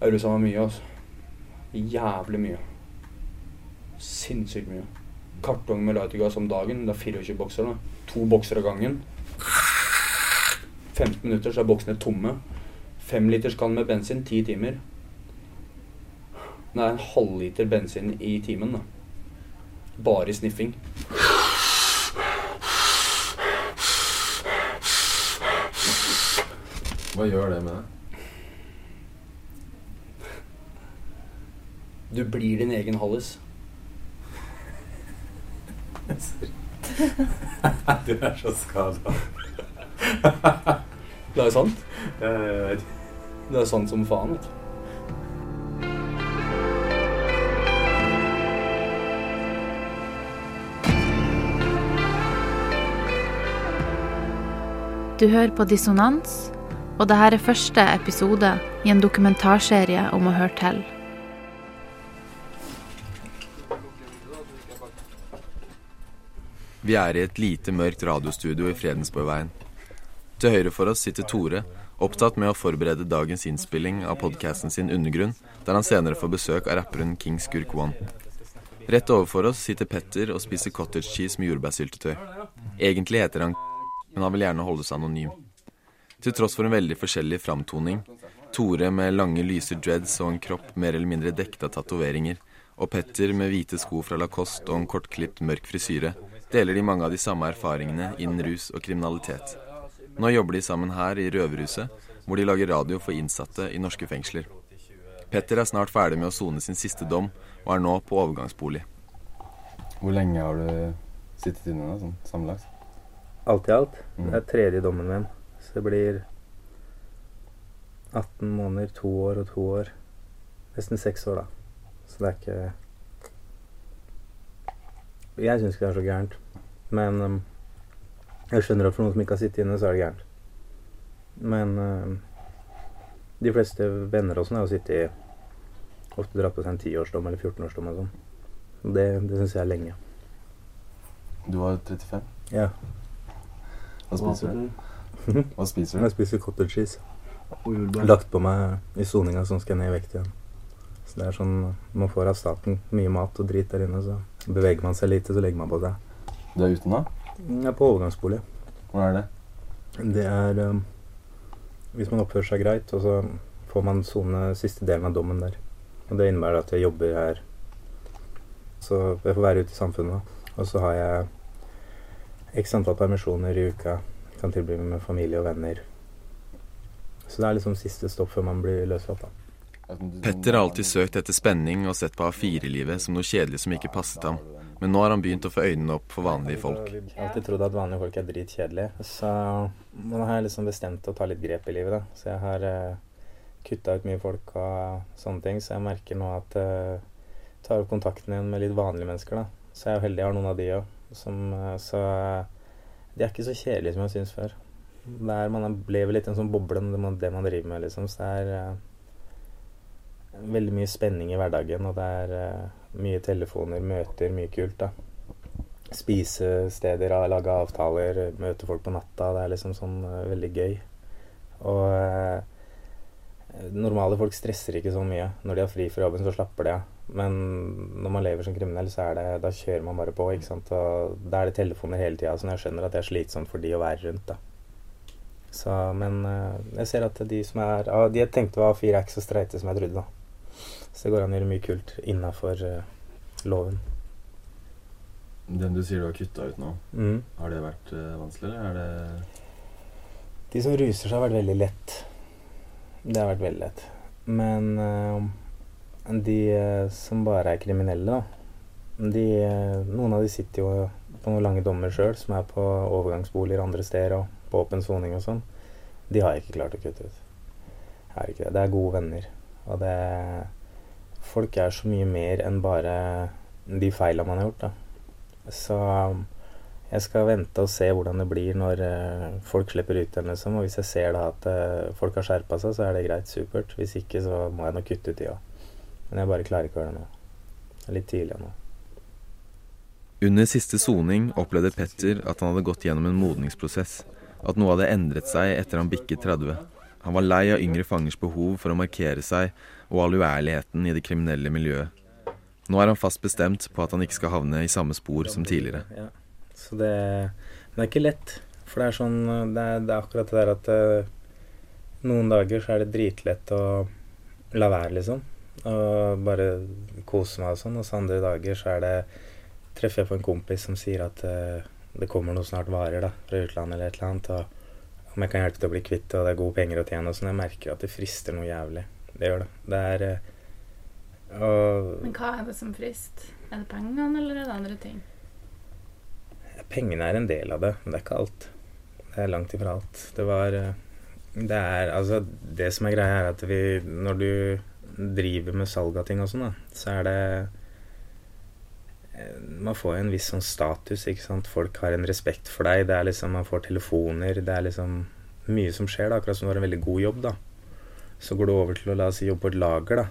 Jeg rusa meg mye, altså. Jævlig mye. Sinnssykt mye. Kartong med lightergass om dagen. Det er 24 bokser. da. To bokser av gangen. 15 minutter, så er boksene tomme. Femliterskann med bensin, ti timer. Det er en halvliter bensin i timen, da. Bare sniffing. Hva gjør det med deg? Du blir din egen Hallis. Du er så skada. Det er sant. Det er sant som faen, vet du. Du hører på Dissonans, og dette er første episode i en dokumentarserie om å høre til. Vi er i et lite, mørkt radiostudio i Fredensborgveien. Til høyre for oss sitter Tore, opptatt med å forberede dagens innspilling av podkasten sin Undergrunn, der han senere får besøk av rapperen King Skurk One. Rett overfor oss sitter Petter og spiser cottage cheese med jordbærsyltetøy. Egentlig heter han men han vil gjerne holde seg anonym. Til tross for en veldig forskjellig framtoning, Tore med lange, lyse dreads og en kropp mer eller mindre dekket av tatoveringer, og Petter med hvite sko fra Lacoste og en kortklipt, mørk frisyre, deler de mange av de samme erfaringene innen rus og kriminalitet. Nå jobber de sammen her i Røverhuset, hvor de lager radio for innsatte i norske fengsler. Petter er snart ferdig med å sone sin siste dom, og er nå på overgangsbolig. Hvor lenge har du sittet inne da, sånn sammenlagt? Alt i alt. Mm. Det er tredje dommen min. Så det blir 18 måneder, to år og to år. Nesten seks år, da. Så det er ikke Jeg syns ikke det er så gærent. Men um, jeg skjønner at for noen som ikke har sittet inne, så er det gærent. Men um, de fleste venner og sånn har jo sittet ofte dratt på seg en tiårsdom eller 14-årsdom og sånn. Det, det syns jeg er lenge. Du var 35. Ja. Hva spiser du? Hva spiser du? Jeg spiser cottage cheese. Lagt på meg i soninga, sånn skal jeg ned i vekt igjen. Så det er sånn Man får av staten mye mat og drit der inne, så beveger man seg lite, så legger man på seg. Du er ute nå? Jeg er på overgangsbolig. Hvor er det? Det er um, Hvis man oppfører seg greit, og så får man sone siste delen av dommen der. Og det innebærer at jeg jobber her. Så jeg får være ute i samfunnet. Og så har jeg x antall permisjoner i uka. Kan tilbringe med familie og venner. Så det er liksom siste stopp før man blir løslatt. da. Petter har alltid søkt etter spenning og sett på A4-livet som noe kjedelig som ikke passet ham, men nå har han begynt å få øynene opp for vanlige folk. Jeg har alltid trodd at vanlige folk er dritkjedelige. Så nå har jeg liksom bestemt å ta litt grep i livet, da. Så jeg har uh, kutta ut mye folk og sånne ting. Så jeg merker nå at jeg tar opp kontakten igjen med litt vanlige mennesker, da. Så jeg er jo heldig jeg har noen av de òg. Så de er ikke så kjedelige som jeg syns før. Der er, man lever litt i en sånn boble, med det man driver med, liksom. Så det er eh, veldig mye spenning i hverdagen, og det er uh, mye telefoner, møter, mye kult, da. Spisesteder, lage avtaler, møte folk på natta. Det er liksom sånn uh, veldig gøy. Og uh, normale folk stresser ikke så mye. Når de har fri fra jobben, så slapper de av. Men når man lever som kriminell, så er det, da kjører man bare på. ikke sant? Og da er det telefoner hele tida. Så jeg skjønner at det er slitsomt for de å være rundt. da. Så, men eh, jeg ser at de som er ah, De jeg tenkte var A4, er ikke så streite som jeg trodde. da. Så det går an å gjøre mye kult innafor loven. Den du sier du har kutta ut nå, Mm. har det vært eh, vanskelig, eller er det De som ruser seg, har vært veldig lett. Det har vært veldig lett. Men eh, de eh, som bare er kriminelle, da de, eh, Noen av de sitter jo på noen lange dommer sjøl, som er på overgangsboliger andre steder og på åpen soning og sånn. De har jeg ikke klart å kutte ut. Jeg ikke det. Det er gode venner. Og det Folk er så mye mer enn bare de feila man har gjort, da. Så jeg skal vente og se hvordan det blir når eh, folk slipper ut igjen, liksom. Og hvis jeg ser da at eh, folk har skjerpa seg, så er det greit. Supert. Hvis ikke, så må jeg nok kutte ut de òg. Men jeg bare klarer ikke å gjøre det nå. Det er litt tidlig nå. Under siste soning opplevde Petter at han hadde gått gjennom en modningsprosess. At noe hadde endret seg etter han bikket 30. Han var lei av yngre fangers behov for å markere seg og all uærligheten i det kriminelle miljøet. Nå er han fast bestemt på at han ikke skal havne i samme spor som tidligere. Ja. Så det, det er ikke lett. For det er sånn Det er, det er akkurat det der at eh, noen dager så er det dritlett å la være, liksom. Og bare kose meg og sånn. Og så andre dager så er det Treffer jeg på en kompis som sier at eh, det kommer noe snart varer da, fra utlandet eller et eller annet. Og om jeg kan hjelpe til å bli kvitt det, og det er gode penger å tjene og sånn. Jeg merker at det frister noe jævlig. Det gjør det. Det er eh, og Men hva er det som frister? Er det pengene, eller er det andre ting? Pengene er en del av det, men det er ikke alt. Det er langt ifra alt. Det var eh, Det er altså Det som er greia, er at vi Når du driver med salg av ting og sånn, da, så er det Man får en viss sånn status, ikke sant. Folk har en respekt for deg. Det er liksom Man får telefoner. Det er liksom mye som skjer, da. Akkurat som du har en veldig god jobb, da. Så går du over til å la oss si jobbe på et lager, da.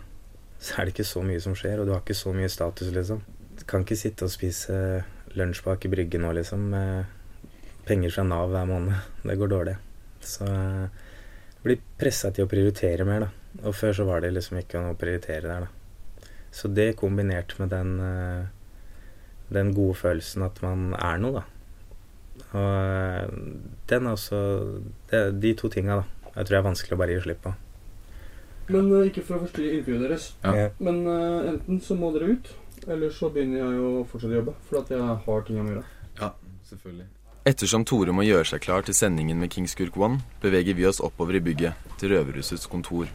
Så er det ikke så mye som skjer, og du har ikke så mye status, liksom. Du kan ikke sitte og spise lunsj bak i Brygge nå, liksom, med penger fra Nav hver måned. Det går dårlig. Så jeg blir pressa til å prioritere mer, da. Og før så var det liksom ikke noe å prioritere der, da. Så det kombinert med den, eh, den gode følelsen at man er noe, da. Og eh, den er også det, De to tinga, da. Jeg tror det er vanskelig å bare gi slipp på. Men eh, ikke for å forstyrre intervjuet deres. Ja. Men uh, enten så må dere ut, eller så begynner jeg å fortsette å jobbe. For at jeg har ting å gjøre. Ja, selvfølgelig. Ettersom Tore må gjøre seg klar til sendingen med Kings Skurk One, beveger vi oss oppover i bygget, til Røverhusets kontor.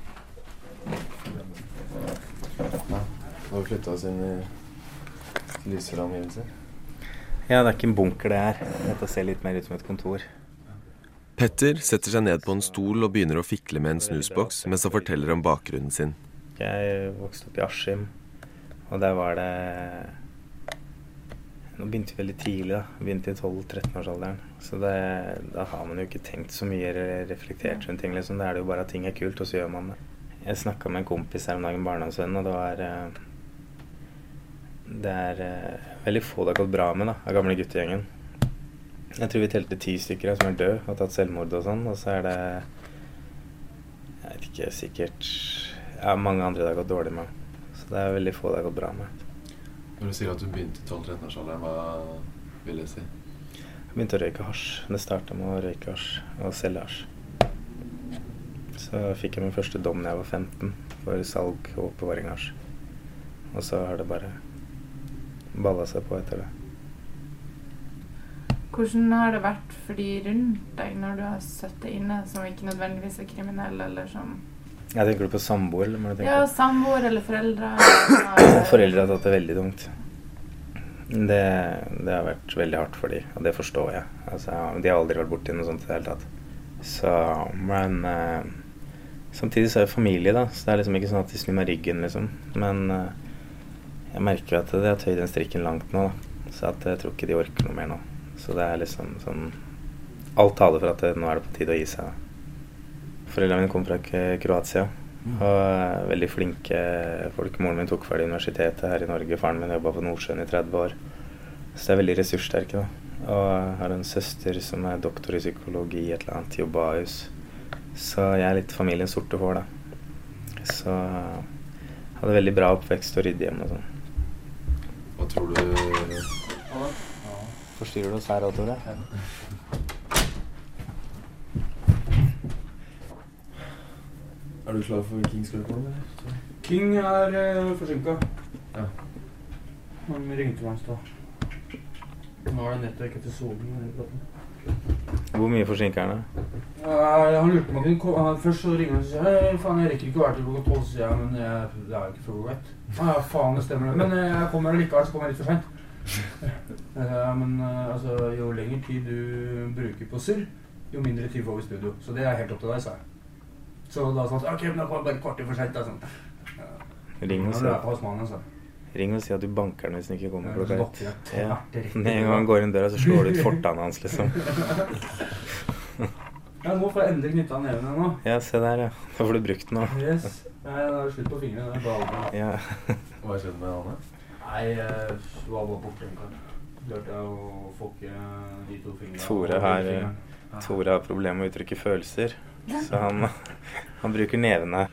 Nå har vi flytta oss inn i lysere omgivelser. Ja, det er ikke en bunker, det her. Dette ser litt mer ut som et kontor. Petter setter seg ned på en stol og begynner å fikle med en snusboks mens han forteller om bakgrunnen sin. Jeg vokste opp i Askim, og der var det Nå begynte vi veldig tidlig, da. Begynte i 12-13-årsalderen. Så det, da har man jo ikke tenkt så mye eller reflektert rundt ting. liksom. Da er det jo bare at ting er kult, og så gjør man det. Jeg snakka med en kompis her om dagen, barndomsvenn, og det var eh, Det er eh, veldig få det har gått bra med, da, av gamle guttegjengen. Jeg tror vi telte ti stykker som er døde og har tatt selvmord og sånn, og så er det Jeg vet ikke, sikkert ja, mange andre det har gått dårlig med. Så det er veldig få det har gått bra med. Når du sier at du begynte i 12-13-årsalderen, hva vil det si? Jeg begynte å røyke hasj. Det starta med å røyke hasj og selge hasj. Så fikk jeg min første dom da jeg var 15 for salg og oppbevaring av hasj. Og så har det bare balla seg på etter det. Hvordan har det vært for de rundt deg når du har sittet inne, som ikke nødvendigvis er kriminelle, eller som Jeg tenker du på samboer, eller du Ja, samboer eller foreldre? eller- Foreldre har tatt det veldig tungt. Det, det har vært veldig hardt for dem, og det forstår jeg. Altså, de har aldri vært borti noe sånt i det hele tatt. Så, men eh, samtidig så er jeg familie, da, så det er liksom ikke sånn at de snur meg ryggen, liksom. Men eh, jeg merker at de har tøyd den strikken langt nå, da. Så at jeg tror ikke de orker noe mer nå. Så det er liksom sånn Alt taler for at det, nå er det på tide å gi seg. Foreldrene mine kommer fra Kroatia. Og er veldig flinke folk. Moren min tok ferdig universitetet her i Norge. Faren min jobba på Nordsjøen i 30 år. Så det er veldig ressurssterke. da. Og jeg har en søster som er doktor i psykologi i et eller annet, jobber på Ahus. Så jeg er litt familiens sorte hår, da. Så jeg hadde veldig bra oppvekst og ryddig hjem og sånn. Hva tror du Forstyrrer du oss her òg, Tore? Er du klar for Kings One, eller? King er uh, forsinka. Ja. Han ringte meg i stad. Nå er det nettverk etter solen. Hvor mye forsinker han det? Uh, han lurte på om han kunne Først så ringer han og sier Hei, faen, jeg rekker ikke å være til klokka tolv. Sier jeg men jeg, det er jo ikke før klokka ett. Ja, faen, det stemmer. Men eh, jeg kommer likevel, så kommer jeg litt for seint. Ja, men eh, altså, jo lengre tid du bruker på surr, jo mindre tid får vi i studio. Så det er helt opp til deg, sa jeg. Så da sa han sånn Ok, men da kommer jeg bare et kvarter for seint. Sånn. Ring og Han ring og si at du banker den hvis den ikke kommer Ja, klokka ett. Ja. Med en gang han går inn døra, så slår du ut fortanna hans, liksom. Ja, nå får jeg endelig knytta neven nå. Ja, se der, ja. Da får du brukt den nå. Yes. Nei, da er det slutt på fingrene. Det er bare. Ja. Hva skjedde med Anne? Nei, jeg var bare borte en gang. Klarte jeg å fokke ikke de to fingrene. Tore har, fingeren. Tore har problemer med å uttrykke følelser. Så han, han bruker nevene.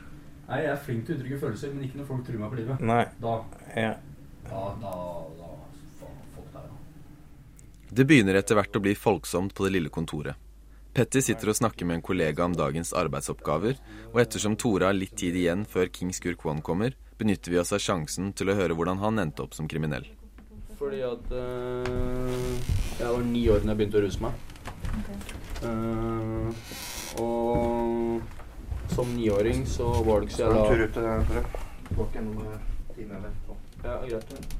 Nei, jeg er flink til å uttrykke følelser, men ikke når folk truer meg på livet. Nei. Da, Ja. da, da, da folk der, da. Det begynner etter hvert å bli folksomt på det lille kontoret. Petty sitter og snakker med en kollega om dagens arbeidsoppgaver, og ettersom Tore har litt tid igjen før King Skurk One kommer, benytter vi oss av sjansen til å høre hvordan han endte opp som kriminell. Fordi at eh, jeg var ni år da jeg begynte å ruse meg. Eh, og som niåring så var det ikke så jævla Ja, greit.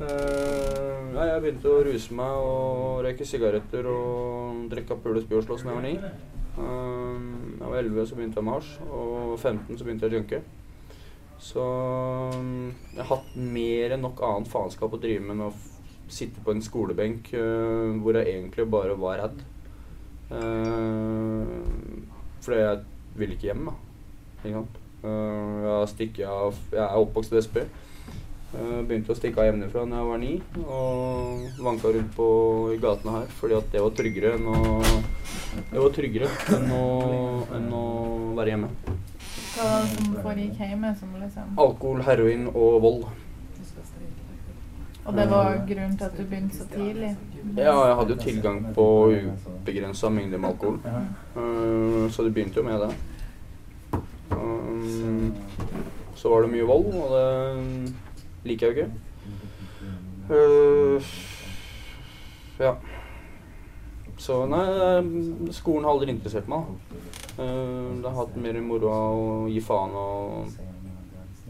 Eh, nei, jeg begynte å ruse meg og røyke sigaretter og drikke pule spy og slåss da jeg var ni. Uh, jeg var 11, så begynte jeg med hasj, og 15 så begynte jeg å junke. Så um, jeg har hatt mer enn nok annet faenskap å drive med enn å sitte på en skolebenk uh, hvor jeg egentlig bare var redd. Uh, fordi jeg ville ikke hjem, da. Ikke sant? Eh, jeg stikket av Jeg er oppvokst i Vestby. Uh, begynte å stikke av hjemmefra da jeg var ni, og vanka rundt på, i gatene her fordi at det var tryggere enn å Det var tryggere enn å, enn å være hjemme. Hva var det som foregikk hjemme? Som liksom Alkohol, heroin og vold. Og det var grunnen til at du begynte så tidlig? Ja, jeg hadde jo tilgang på ubegrensa mengder med alkohol. Eh, så det begynte jo med det. Um, så var det mye vold, og det liker jeg jo ikke. Uh, ja. Så nei, skolen har aldri interessert meg. Eh, det har hatt mer moro av å gi faen og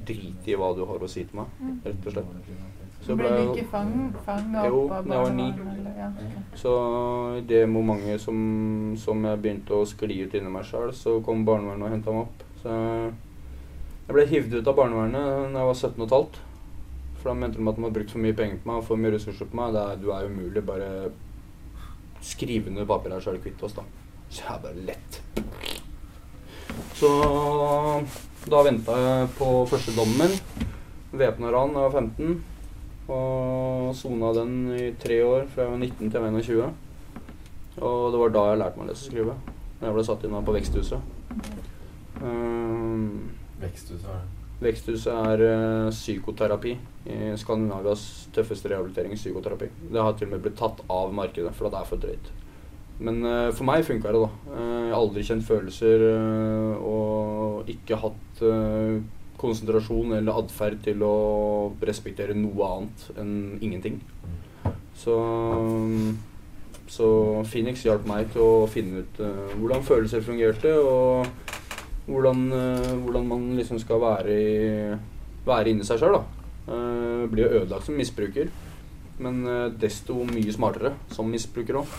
drite i hva du har å si til meg, rett og slett. Så ble du jeg- ikke fang, fanga Jo, opp av da jeg var ni. Ja. Så i det momentet som, som jeg begynte å skli ut inni meg sjøl, så kom barnevernet og henta meg opp. Så jeg ble hivd ut av barnevernet da jeg var 17 15. For da mente de at de hadde brukt for mye penger på meg og for mye ressurser på meg. Det er, du er umulig. Bare skriv under papiret her, så er du kvitt oss, da. Så jeg bare lett. Så da venta jeg på første dommen min. Væpna ran da jeg var 15. Og sona den i tre år, fra jeg var 19 til jeg var 21. Og det var da jeg lærte meg å lese og skrive. Da Jeg ble satt inn på Veksthuset. Um, Veksthuset det. Veksthuset er uh, psykoterapi. I Skandinavias tøffeste rehabilitering psykoterapi. Det har til og med blitt tatt av markedet, for det er for drøyt. Men uh, for meg funka det, da. Uh, jeg har aldri kjent følelser eh, og ikke hatt konsentrasjon eller atferd til å respektere noe annet enn ingenting. Så, så Phoenix hjalp meg til å finne ut hvordan følelser fungerte, og hvordan, eh, hvordan man liksom skal være, i, være inni seg sjøl. Uh, blir jo ødelagt som misbruker, men eh, desto mye smartere som misbruker òg.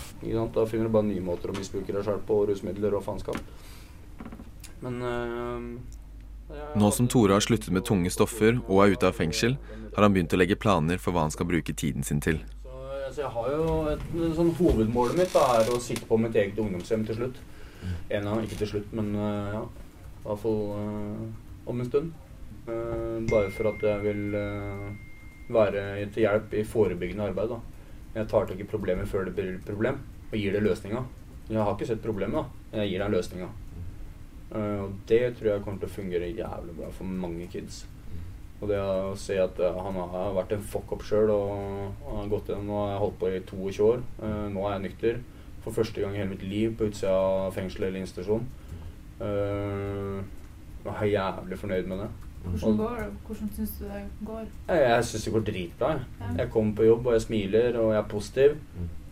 Da finner du bare nye måter å misbruke deg sjøl på, rusmidler og faenskap. Men eh, Nå som Tore har sluttet med tunge stoffer og er ute av fengsel, har han begynt å legge planer for hva han skal bruke tiden sin til. Så, altså, jeg har jo et, sånn Hovedmålet mitt da, er å sitte på mitt eget ungdomshjem til slutt. En gang, ikke til slutt, men eh, ja. I hvert fall eh, om en stund. Eh, bare for at jeg vil eh, være til hjelp i forebyggende arbeid. da. Jeg tar tak i problemet før det blir et problem, og gir det løsninga. Jeg har ikke sett problemet, da. Jeg gir deg løsninga. Og det tror jeg kommer til å fungere jævlig bra for mange kids. Og det å se at han har vært en fuck-up sjøl og har gått igjen og holdt på i 22 år. Nå er jeg nykter. For første gang i hele mitt liv på utsida av fengsel eller institusjon. Uh, jeg er jævlig fornøyd med det. Hvordan går det? Hvordan syns du det går? Jeg, jeg syns det går dritbra. Jeg. Ja. jeg kommer på jobb og jeg smiler og jeg er positiv.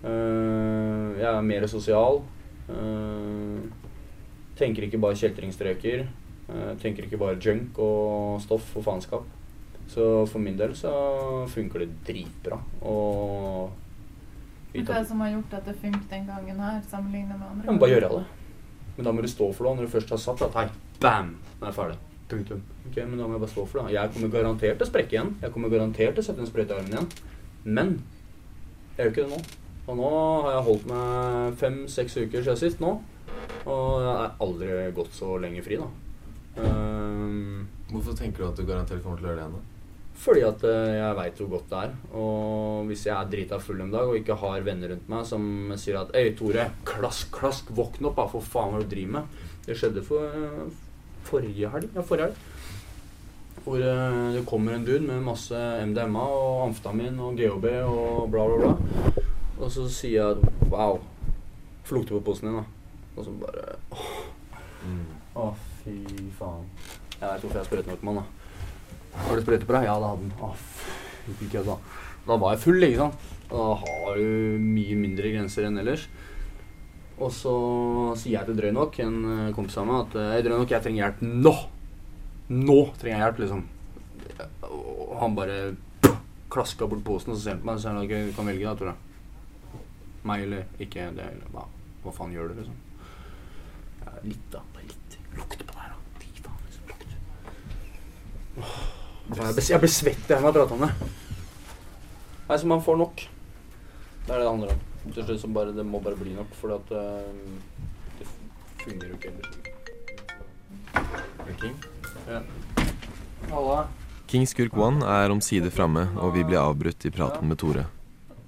Uh, jeg er mer sosial. Uh, tenker ikke bare kjeltringstrøker. Uh, tenker ikke bare junk og stoff og faenskap. Så for min del så funker det dritbra. Og Hva er det som har gjort at det funker den gangen her, sammenlignet med andre? Ja, bare gjøre det. Men da må du stå for det når du først har sagt at hei, bam, nå er jeg ferdig. Punktum. Ok, men da må jeg bare stå for det. Jeg kommer garantert til å sprekke igjen. Jeg kommer garantert til å sette en sprøyte i armen igjen. Men jeg gjør ikke det nå. Og nå har jeg holdt meg fem-seks uker siden sist nå. Og jeg er aldri gått så lenge fri, da. Um, Hvorfor tenker du at du garantert kommer til å gjøre det igjen? da? Fordi at eh, jeg veit hvor godt det er. Og hvis jeg er drita full en dag og ikke har venner rundt meg som sier at Øy, Tore, klask, klask, våkn opp, da, for faen hva du driver med? Det skjedde for eh, forrige helg. Ja, forrige helg. Hvor eh, det kommer en dude med masse MDMA og amfetamin og GHB og bla, bla, bla. Og så sier jeg at wow. Få på posen din, da. Og så bare åh, å, fy faen. Jeg veit hvorfor jeg er sprøytenarkoman, da. Har du sprøyte på deg? Ja, det hadde den. Å, fy, da. Da var jeg full, ikke sant. Da har du mye mindre grenser enn ellers. Og så sier jeg til Drøynok, en eh, kompis av meg, at drøy Drøynok, jeg trenger hjelp nå. Nå trenger jeg hjelp, liksom. Og han bare klaska bort posen, og så ser på meg og sier at du kan velge, da, Tore. Meg eller ikke det, eller hva, hva faen gjør du, liksom? Ja, litt, da. Bare litt. lukt på deg, da. Fy faen, liksom. lukt. Åh. Jeg blir, svett av når jeg prater om det. Nei, så man får nok. Det er det det handler om. Til slutt så bare, det må bare bli nok, for at uh, det fungerer jo ikke ellers. King? Ja. Halla. King Skurk One er omsider framme, og vi blir avbrutt i praten med Tore.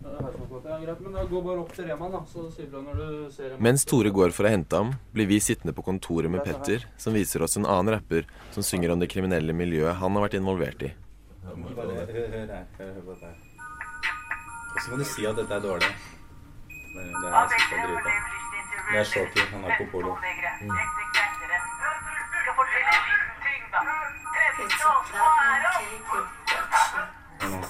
Det er her som er godt. Ja, greit, men da gå bare opp til Reman, da, så sier du når du ser Reman. Mens Tore går for å hente ham, blir vi sittende på kontoret med Petter, som viser oss en annen rapper som synger om det kriminelle miljøet han har vært involvert i. Bare hør, her. Hør, på dette. Og så kan du si at dette er dårlig. Det, det er jeg det er drita. Det er Shoki. Han er på polo. Nå.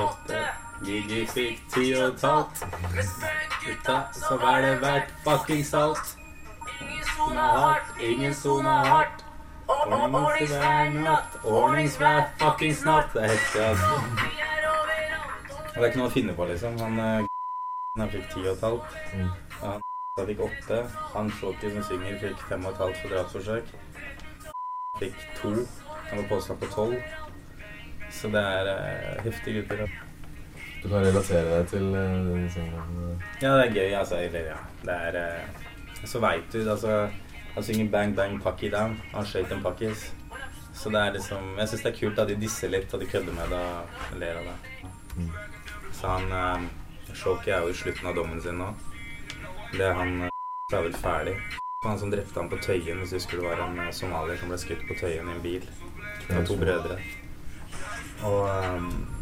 Åtte. Gigi fikk ti og et halvt. Gutta, så var det verdt fuckings alt. Sona hardt, ingen sona hardt. Ordnings hver natt, ordnings hver fuckings natt. Det er heftig, altså. Det er ikke noe å finne på, liksom. Han, eh, han fikk ti og et halvt. Ja, han fikk åtte. Han Shoki som synger, fikk fem og et halvt for drapsforsøk. Fikk to. Han var påstått på tolv. Så det er eh, heftige gutter. da. Du kan relatere deg til uh, den sangen. Ja, det er gøy, altså. Eller, ja. Det er eh, Så veit du, altså Han synger 'Bang Bang Pucky Down'. Han skøyt en pakkis. Så det er liksom Jeg syns det er kult at de disser litt, og de kødder med det og ler av det. Så han eh, Shoki er jo i slutten av dommen sin nå. Det han eh, er vel ferdig. Han som drepte han på Tøyen, hvis du husker det var en eh, somalier som ble skutt på Tøyen i en bil. Av to brødre. Og eh,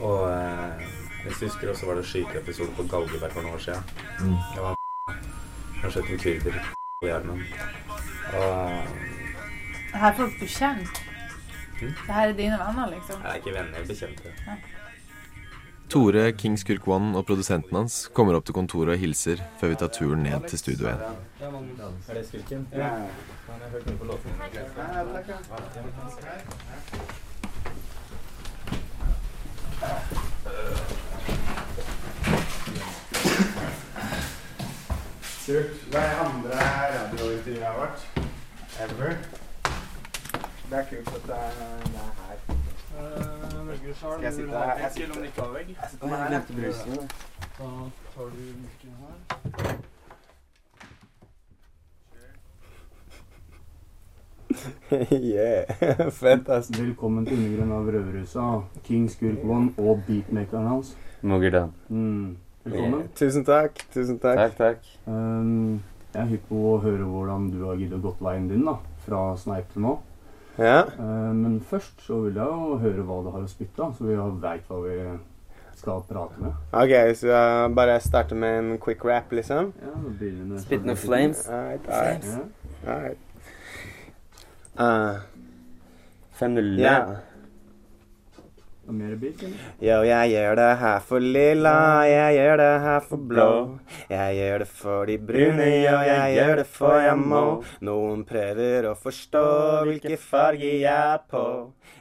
Og eh, hvis du husker også var det skyteepisode på Galgeberg for noen år siden. Mm. Det var har skjøt en kurder i armen. Og Det her er folk du kjenner. Mm. Det her er dine venner, liksom. jeg er ikke venner, bekjente. Tore, Kingskirk One og produsenten hans kommer opp til kontoret og hilser før vi tar turen ned til studio 1. Er det skurken? Ja. Han har hørt noe på låten. Surt. Hva er andre radiointervjuet jeg har vært? Ever? Det er kult at det er, det er her. Skal jeg sitte her? Jeg sitter, jeg sitter, jeg sitter her. Jeg brusen. Da tar du mikken her. yeah. Fett, ass. Velkommen til undergrunnen av Røverhuset. King Skurk One og beatmakeren hans. Mogerdan. Mm. Velkommen. Tusen takk. Tusen takk. Takk, takk. Um, jeg er hypp på å høre hvordan du har giddet gått veien din da, fra Sneip til nå. Ja. Uh, men først så vil jeg jo høre hva du har å spytte, så vi veit hva vi skal prate med. Ok, så jeg bare starter med en quick rap, liksom? Ja, Spitting of flames. Alright, alright. Ja. alright. Uh, 5-0. Ja. Og mer beat, eller? Yo, jeg gjør det her for lilla, jeg gjør det her for blå. Jeg gjør det for de brune, yo, jeg gjør det for jeg må. Noen prøver å forstå hvilke farger jeg er på.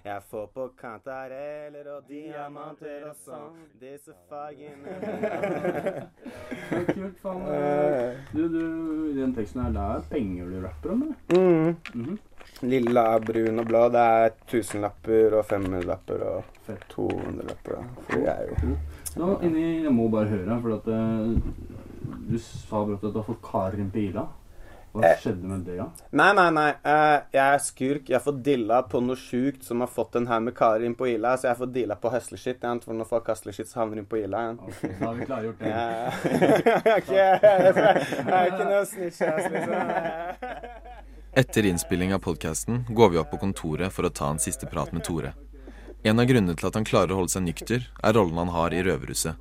Jeg får på kantareller og diamanter og sånn. Disse fargene Det er kult, faen. eh, Du, du, i den teksten her, det er penger du rapper om, eller? mm. Mhm. Lilla, brun og blå, det er tusenlapper og 500-lapper og 200-lapper. For det er jo Nå, inni, jeg må bare høre, for at eh, du sa brått at du har fått karer inn på Ila. Hva skjedde med det, da? Nei, nei, nei. eh, jeg er skurk. Jeg får dilla på noe sjukt som har fått en haug med karer inn på Ila. Så jeg får dilla på hustleshit. igjen, For når folk hustler shit, så havner de på Ila igjen. Da har vi klargjort det. Jeg er ikke noe snitch, liksom. Etter innspilling av podkasten går vi opp på kontoret for å ta en siste prat med Tore. En av grunnene til at han klarer å holde seg nykter, er rollen han har i Røverhuset.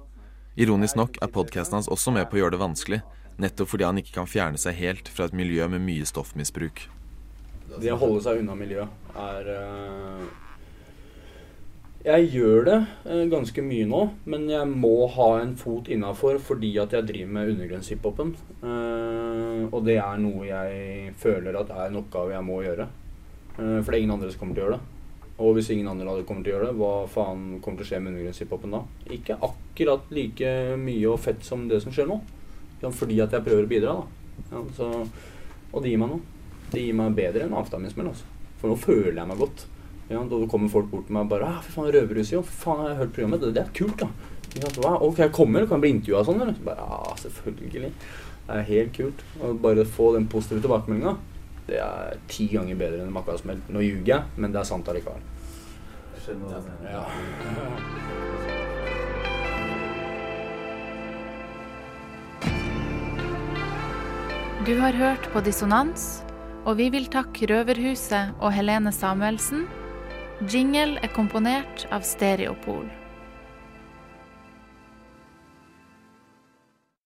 Ironisk nok er podkasten hans også med på å gjøre det vanskelig, nettopp fordi han ikke kan fjerne seg helt fra et miljø med mye stoffmisbruk. Det å holde seg unna miljøet er eh, Jeg gjør det eh, ganske mye nå, men jeg må ha en fot innafor fordi at jeg driver med undergrunnshiphopen. Eh, og det er noe jeg føler at er en oppgave jeg må gjøre. For det er ingen andre som kommer til å gjøre det. Og hvis ingen andre kommer til å gjøre det, hva faen kommer til å skje med undergrunnshiphopen da? Ikke akkurat like mye og fett som det som skjer nå. Fordi at jeg prøver å bidra, da. Ja, så, og det gir meg noe. Det gir meg bedre enn avstamningsmeld, altså. For nå føler jeg meg godt. Ja, da kommer folk bort til meg og bare ah, 'Fy faen, Røverhuset, jo. Faen, jeg har hørt programmet. Det, det er kult, da.' Ikke sant? Ok, jeg kommer. Kan jeg bli intervjua sånn, eller? Så bare, ja, selvfølgelig. Det er helt kult. Å bare få den positive tilbakemeldinga, det er ti ganger bedre enn makkasmell. Nå ljuger jeg, men det er sant allikevel. Ja. Du har hørt på Dissonans, og vi vil takke Røverhuset og Helene Samuelsen. Jingle er komponert av Stereopol.